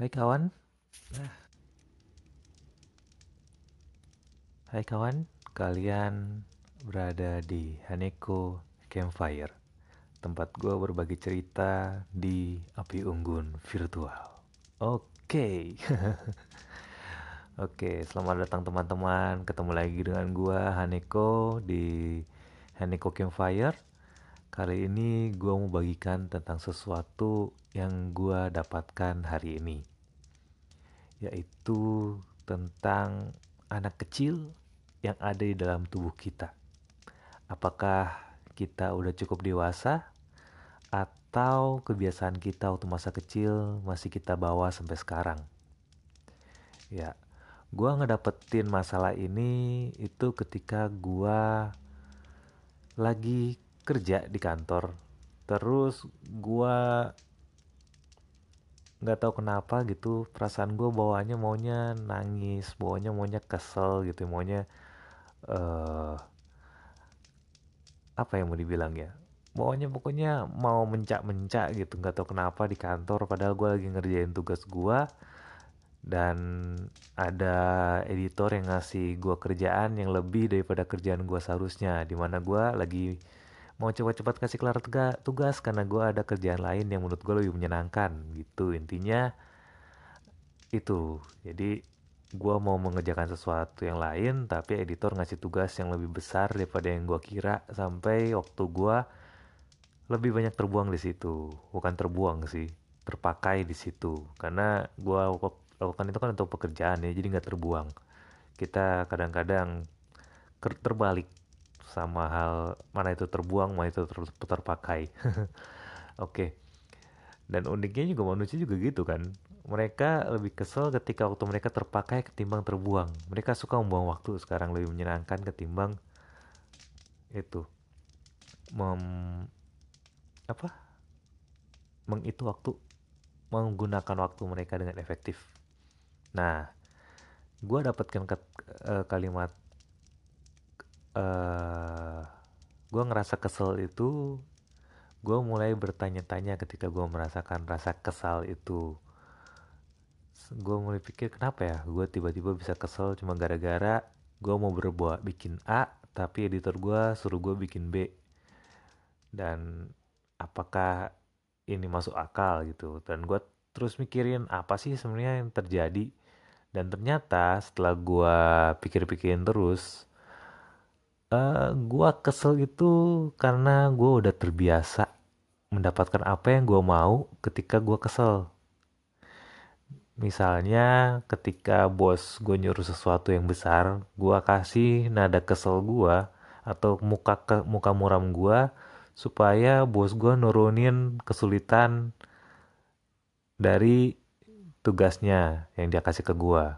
Hai kawan. Hai kawan, kalian berada di Haneko Campfire, tempat gue berbagi cerita di api unggun virtual. Oke, oke, selamat datang teman-teman. Ketemu lagi dengan gue Haneko di Haneko Campfire. Kali ini gue mau bagikan tentang sesuatu yang gue dapatkan hari ini, yaitu tentang anak kecil yang ada di dalam tubuh kita. Apakah kita udah cukup dewasa atau kebiasaan kita waktu masa kecil masih kita bawa sampai sekarang? Ya, gua ngedapetin masalah ini itu ketika gua lagi kerja di kantor. Terus gua nggak tahu kenapa gitu perasaan gue bawanya maunya nangis bawanya maunya kesel gitu maunya uh, apa yang mau dibilang ya bawahnya pokoknya mau mencak-mencak gitu nggak tahu kenapa di kantor padahal gue lagi ngerjain tugas gue dan ada editor yang ngasih gue kerjaan yang lebih daripada kerjaan gue seharusnya di mana gue lagi mau cepat-cepat kasih kelar tugas karena gue ada kerjaan lain yang menurut gue lebih menyenangkan gitu. Intinya itu. Jadi gue mau mengerjakan sesuatu yang lain tapi editor ngasih tugas yang lebih besar daripada yang gue kira sampai waktu gue lebih banyak terbuang di situ. Bukan terbuang sih terpakai di situ. Karena gue lakukan itu kan untuk pekerjaan ya jadi nggak terbuang. Kita kadang-kadang terbalik sama hal mana itu terbuang mana itu ter terpakai oke okay. dan uniknya juga manusia juga gitu kan mereka lebih kesel ketika waktu mereka terpakai ketimbang terbuang. Mereka suka membuang waktu sekarang lebih menyenangkan ketimbang itu mem apa mengitu waktu menggunakan waktu mereka dengan efektif. Nah, gue dapatkan ke, uh, kalimat uh, gue ngerasa kesel itu gue mulai bertanya-tanya ketika gue merasakan rasa kesal itu. Gue mulai pikir kenapa ya gue tiba-tiba bisa kesel cuma gara-gara gue mau berbuat bikin A tapi editor gue suruh gue bikin B? Dan apakah ini masuk akal? Gitu. Dan gue terus mikirin apa sih sebenarnya yang terjadi? Dan ternyata setelah gue pikir-pikirin terus uh, eh, gue kesel itu karena gue udah terbiasa mendapatkan apa yang gue mau ketika gue kesel Misalnya ketika bos gue nyuruh sesuatu yang besar, gue kasih nada kesel gue atau muka ke, muka muram gue supaya bos gue nurunin kesulitan dari tugasnya yang dia kasih ke gue.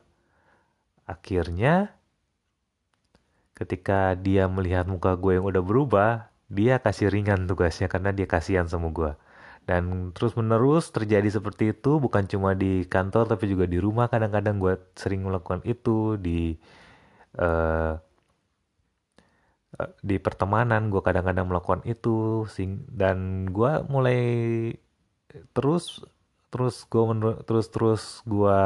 Akhirnya ketika dia melihat muka gue yang udah berubah, dia kasih ringan tugasnya karena dia kasihan sama gue. Dan terus menerus terjadi seperti itu bukan cuma di kantor tapi juga di rumah. Kadang-kadang gue sering melakukan itu di uh, di pertemanan. Gue kadang-kadang melakukan itu dan gue mulai terus terus gue terus terus gue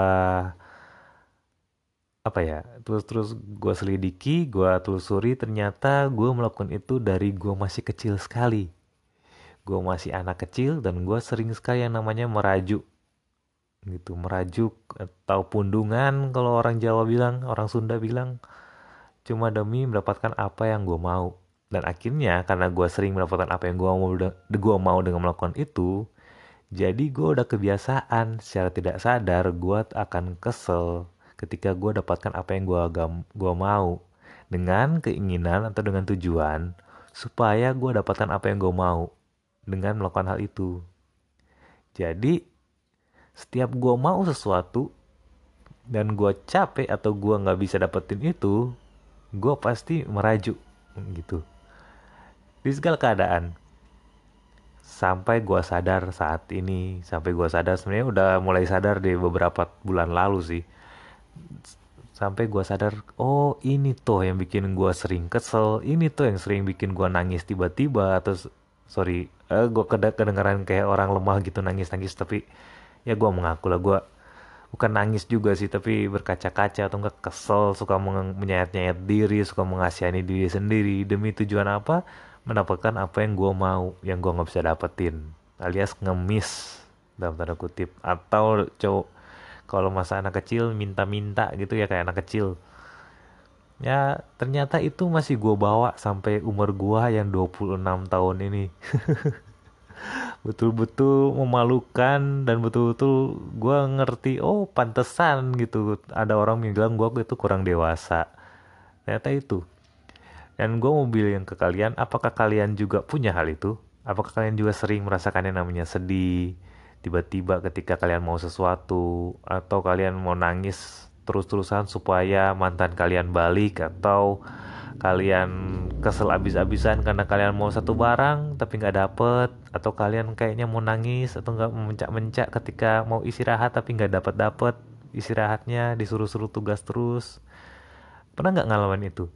apa ya terus terus gue selidiki gue telusuri ternyata gue melakukan itu dari gue masih kecil sekali. Gue masih anak kecil dan gue sering sekali yang namanya merajuk gitu merajuk atau pundungan kalau orang Jawa bilang orang Sunda bilang. Cuma demi mendapatkan apa yang gue mau. Dan akhirnya karena gue sering mendapatkan apa yang gue mau gue mau dengan melakukan itu jadi gue udah kebiasaan. Secara tidak sadar gue akan kesel ketika gue dapatkan apa yang gue gue mau dengan keinginan atau dengan tujuan supaya gue dapatkan apa yang gue mau dengan melakukan hal itu. Jadi setiap gue mau sesuatu dan gue capek atau gue nggak bisa dapetin itu, gue pasti merajuk gitu. Di segala keadaan. Sampai gue sadar saat ini, sampai gue sadar sebenarnya udah mulai sadar di beberapa bulan lalu sih. Sampai gue sadar, oh ini tuh yang bikin gue sering kesel, ini tuh yang sering bikin gue nangis tiba-tiba atau sorry uh, eh, gue kedengaran kayak orang lemah gitu nangis nangis tapi ya gue mengaku lah gue bukan nangis juga sih tapi berkaca-kaca atau enggak kesel suka menyayat-nyayat diri suka mengasihani diri sendiri demi tujuan apa? Mendapatkan apa yang gue mau yang gue nggak bisa dapetin alias ngemis dalam tanda kutip atau cowok kalau masa anak kecil minta-minta gitu ya kayak anak kecil. Ya ternyata itu masih gue bawa sampai umur gue yang 26 tahun ini. Betul-betul memalukan dan betul-betul gue ngerti oh pantesan gitu. Ada orang yang bilang gue itu kurang dewasa. Ternyata itu. Dan gue mau bilang ke kalian apakah kalian juga punya hal itu? Apakah kalian juga sering merasakan yang namanya sedih tiba-tiba ketika kalian mau sesuatu atau kalian mau nangis terus-terusan supaya mantan kalian balik atau kalian kesel abis-abisan karena kalian mau satu barang tapi nggak dapet atau kalian kayaknya mau nangis atau nggak mencak-mencak ketika mau istirahat tapi nggak dapet dapet istirahatnya disuruh-suruh tugas terus. Pernah nggak ngalamin itu?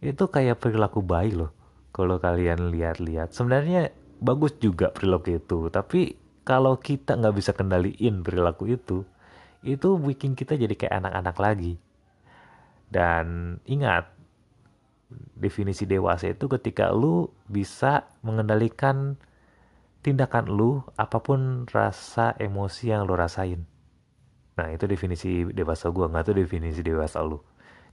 Itu kayak perilaku bayi loh kalau kalian lihat-lihat. Sebenarnya bagus juga perilaku itu tapi kalau kita nggak bisa kendaliin perilaku itu itu bikin kita jadi kayak anak-anak lagi dan ingat definisi dewasa itu ketika lu bisa mengendalikan tindakan lu apa pun rasa emosi yang lu rasain. Nah itu definisi dewasa gue nggak tuh definisi dewasa lu.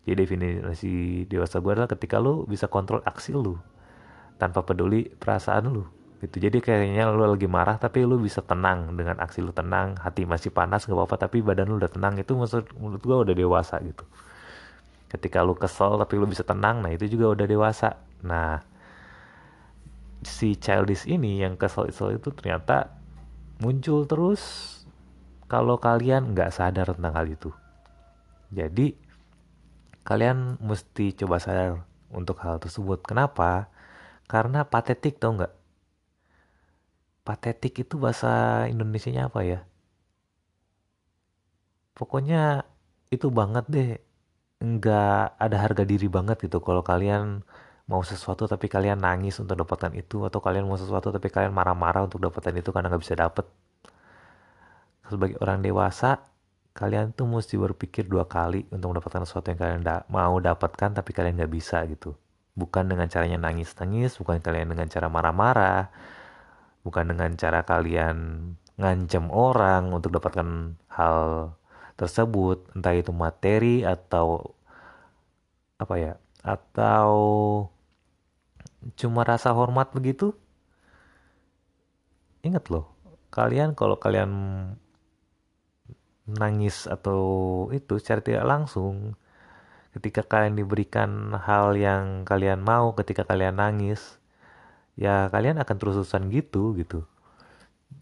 Jadi definisi dewasa gue adalah ketika lu bisa kontrol aksi lu tanpa peduli perasaan lu gitu. Jadi kayaknya lu lagi marah tapi lu bisa tenang. Dengan aksi lu tenang hati masih panas gak apa-apa tapi badan lu udah tenang. Itu maksud menurut gue udah dewasa gitu. Ketika lu kesel tapi lu bisa tenang nah itu juga udah dewasa. Nah si childish ini yang kesel-kesel itu ternyata muncul terus kalau kalian nggak sadar tentang hal itu. Jadi kalian mesti coba sadar untuk hal tersebut. Kenapa? Karena patetik tau nggak patetik itu bahasa Indonesia-nya apa ya? Pokoknya itu banget deh. Nggak ada harga diri banget gitu. Kalau kalian mau sesuatu tapi kalian nangis untuk dapatkan itu atau kalian mau sesuatu tapi kalian marah-marah untuk dapatkan itu karena nggak bisa dapet. Sebagai orang dewasa kalian tuh mesti berpikir dua kali untuk mendapatkan sesuatu yang kalian mau dapatkan tapi kalian nggak bisa gitu. Bukan dengan caranya nangis-nangis bukan kalian dengan cara marah-marah bukan dengan cara kalian ngancem orang untuk dapatkan hal tersebut entah itu materi atau apa ya atau cuma rasa hormat begitu. Ingat loh kalian kalau kalian nangis atau itu secara tidak langsung ketika kalian diberikan hal yang kalian mau ketika kalian nangis ya kalian akan terus-terusan gitu gitu.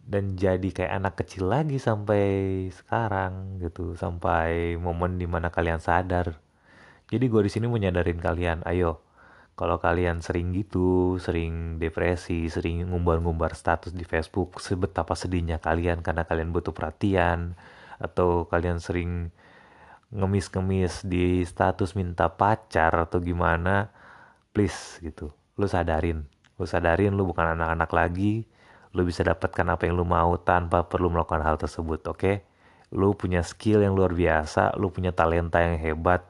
Dan jadi kayak anak kecil lagi sampai sekarang gitu. Sampai momen di mana kalian sadar. Jadi gue di sini mau nyadarin kalian ayo kalau kalian sering gitu sering depresi sering ngumbar-ngumbar status di Facebook sebetapa sedihnya kalian karena kalian butuh perhatian atau kalian sering ngemis-ngemis di status minta pacar atau gimana please gitu. Lu sadarin lu sadarin lu bukan anak-anak lagi. Lu bisa dapatkan apa yang lu mau tanpa perlu melakukan hal tersebut oke? Okay? lu punya skill yang luar biasa lu punya talenta yang hebat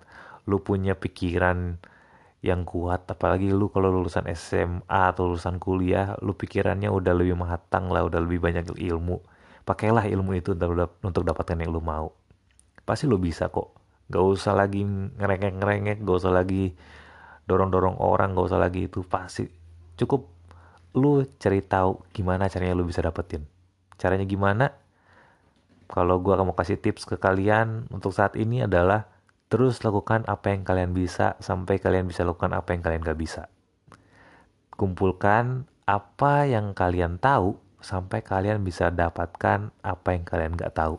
lu punya pikiran yang kuat. Apalagi lu kalau lulusan SMA atau lulusan kuliah lu pikirannya udah lebih matang lah udah lebih banyak ilmu. Pakailah ilmu itu untuk, dapatkan yang lu mau. Pasti lu bisa kok. Gak usah lagi ngerengek-ngerengek gak usah lagi dorong-dorong orang gak usah lagi itu. Pasti cukup lu cari tahu gimana caranya lu bisa dapetin. Caranya gimana? Kalau gua mau kasih tips ke kalian untuk saat ini adalah terus lakukan apa yang kalian bisa sampai kalian bisa lakukan apa yang kalian gak bisa. Kumpulkan apa yang kalian tahu sampai kalian bisa dapatkan apa yang kalian gak tahu.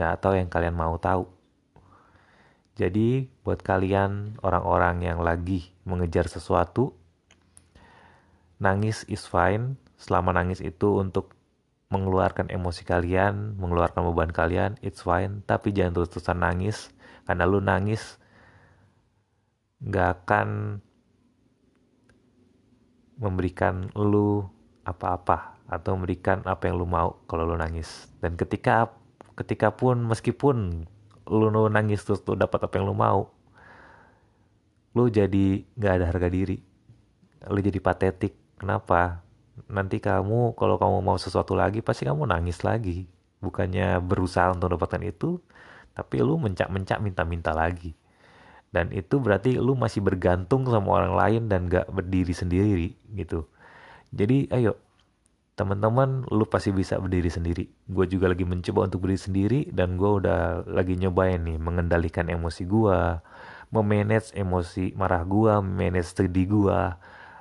Nah, atau yang kalian mau tahu. Jadi, buat kalian orang-orang yang lagi mengejar sesuatu, nangis is fine selama nangis itu untuk mengeluarkan emosi kalian, mengeluarkan beban kalian, it's fine. Tapi jangan terus-terusan nangis, karena lu nangis gak akan memberikan lu apa-apa atau memberikan apa yang lu mau kalau lu nangis. Dan ketika ketika pun meskipun lu nangis terus tuh dapat apa yang lu mau lu jadi nggak ada harga diri lu jadi patetik kenapa? Nanti kamu kalau kamu mau sesuatu lagi pasti kamu nangis lagi. Bukannya berusaha untuk dapatkan itu tapi lu mencak-mencak minta-minta lagi. Dan itu berarti lu masih bergantung sama orang lain dan gak berdiri sendiri gitu. Jadi ayo teman-teman lu pasti bisa berdiri sendiri. Gue juga lagi mencoba untuk berdiri sendiri dan gue udah lagi nyobain nih mengendalikan emosi gue memanage emosi marah gua, manage sedih gua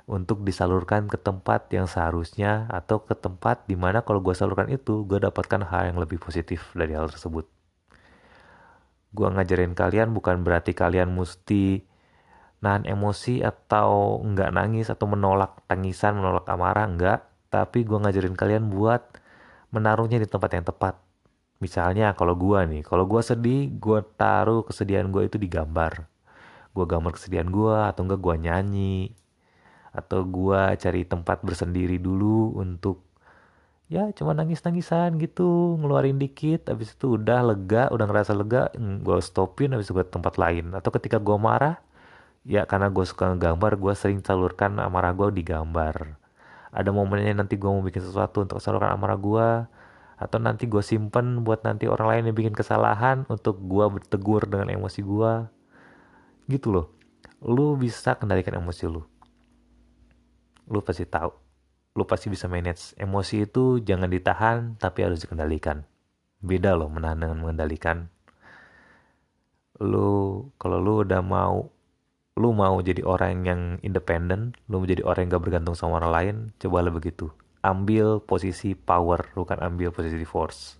untuk disalurkan ke tempat yang seharusnya atau ke tempat di mana kalau gua salurkan itu gua dapatkan hal yang lebih positif dari hal tersebut. Gua ngajarin kalian bukan berarti kalian mesti nahan emosi atau nggak nangis atau menolak tangisan, menolak amarah, enggak. Tapi gua ngajarin kalian buat menaruhnya di tempat yang tepat. Misalnya kalau gua nih, kalau gua sedih, gua taruh kesedihan gua itu di gambar gue gambar kesedihan gue atau enggak gue nyanyi atau gue cari tempat bersendiri dulu untuk ya cuma nangis-nangisan gitu ngeluarin dikit habis itu udah lega udah ngerasa lega gue stopin habis itu ke tempat lain. Atau ketika gue marah ya karena gue suka ngegambar gue sering salurkan amarah gue di gambar. Ada momennya nanti gue mau bikin sesuatu untuk salurkan amarah gue atau nanti gue simpen buat nanti orang lain yang bikin kesalahan untuk gue bertegur dengan emosi gue gitu loh. Lu bisa kendalikan emosi lu lu pasti tahu. Lu pasti bisa manage. Emosi itu jangan ditahan tapi harus dikendalikan. Beda loh menahan dengan mengendalikan. Lu kalau lu udah mau lu mau jadi orang yang independen lu mau jadi orang yang gak bergantung sama orang lain cobalah begitu. Ambil posisi power bukan ambil posisi force.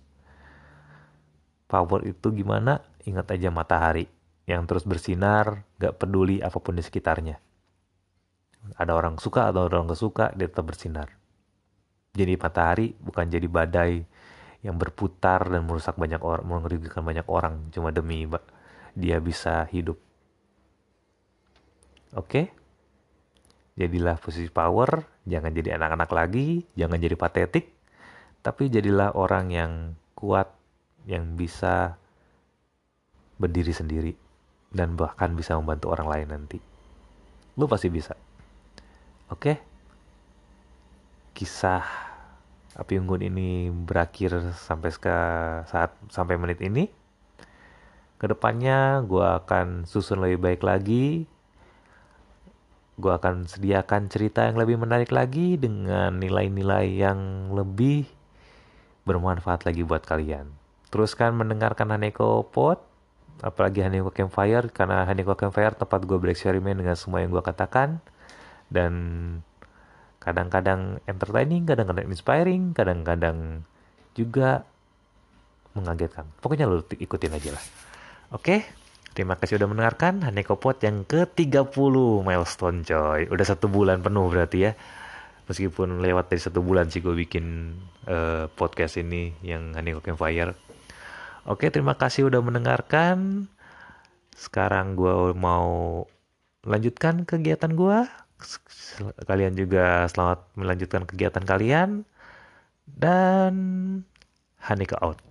Power itu gimana? Ingat aja matahari yang terus bersinar, gak peduli apa pun di sekitarnya. Ada orang suka atau orang gak suka, dia tetap bersinar. Jadi matahari bukan jadi badai yang berputar dan merusak banyak orang, merugikan banyak orang cuma demi dia bisa hidup. Oke? Jadilah posisi power, jangan jadi anak-anak lagi, jangan jadi patetik, tapi jadilah orang yang kuat, yang bisa berdiri sendiri dan bahkan bisa membantu orang lain nanti. Lu pasti bisa. Oke? Kisah api unggun ini berakhir sampai ke saat sampai menit ini. Ke depannya gue akan susun lebih baik lagi. Gue akan sediakan cerita yang lebih menarik lagi dengan nilai-nilai yang lebih bermanfaat lagi buat kalian. Teruskan mendengarkan Haneko Pod apalagi Haneko Campfire karena Haneko Campfire tempat gue bereksperimen dengan semua yang gue katakan dan kadang-kadang entertaining, kadang-kadang inspiring, kadang-kadang juga mengagetkan. Pokoknya lo ikutin aja lah. Oke, terima kasih udah mendengarkan Haneko Pot yang ke-30 milestone coy. Udah satu bulan penuh berarti ya. Meskipun lewat dari satu bulan sih gue bikin uh, podcast ini yang Haneko Campfire Oke, terima kasih udah mendengarkan. Sekarang gue mau lanjutkan kegiatan gue. Kalian juga selamat melanjutkan kegiatan kalian. Dan Hanika out.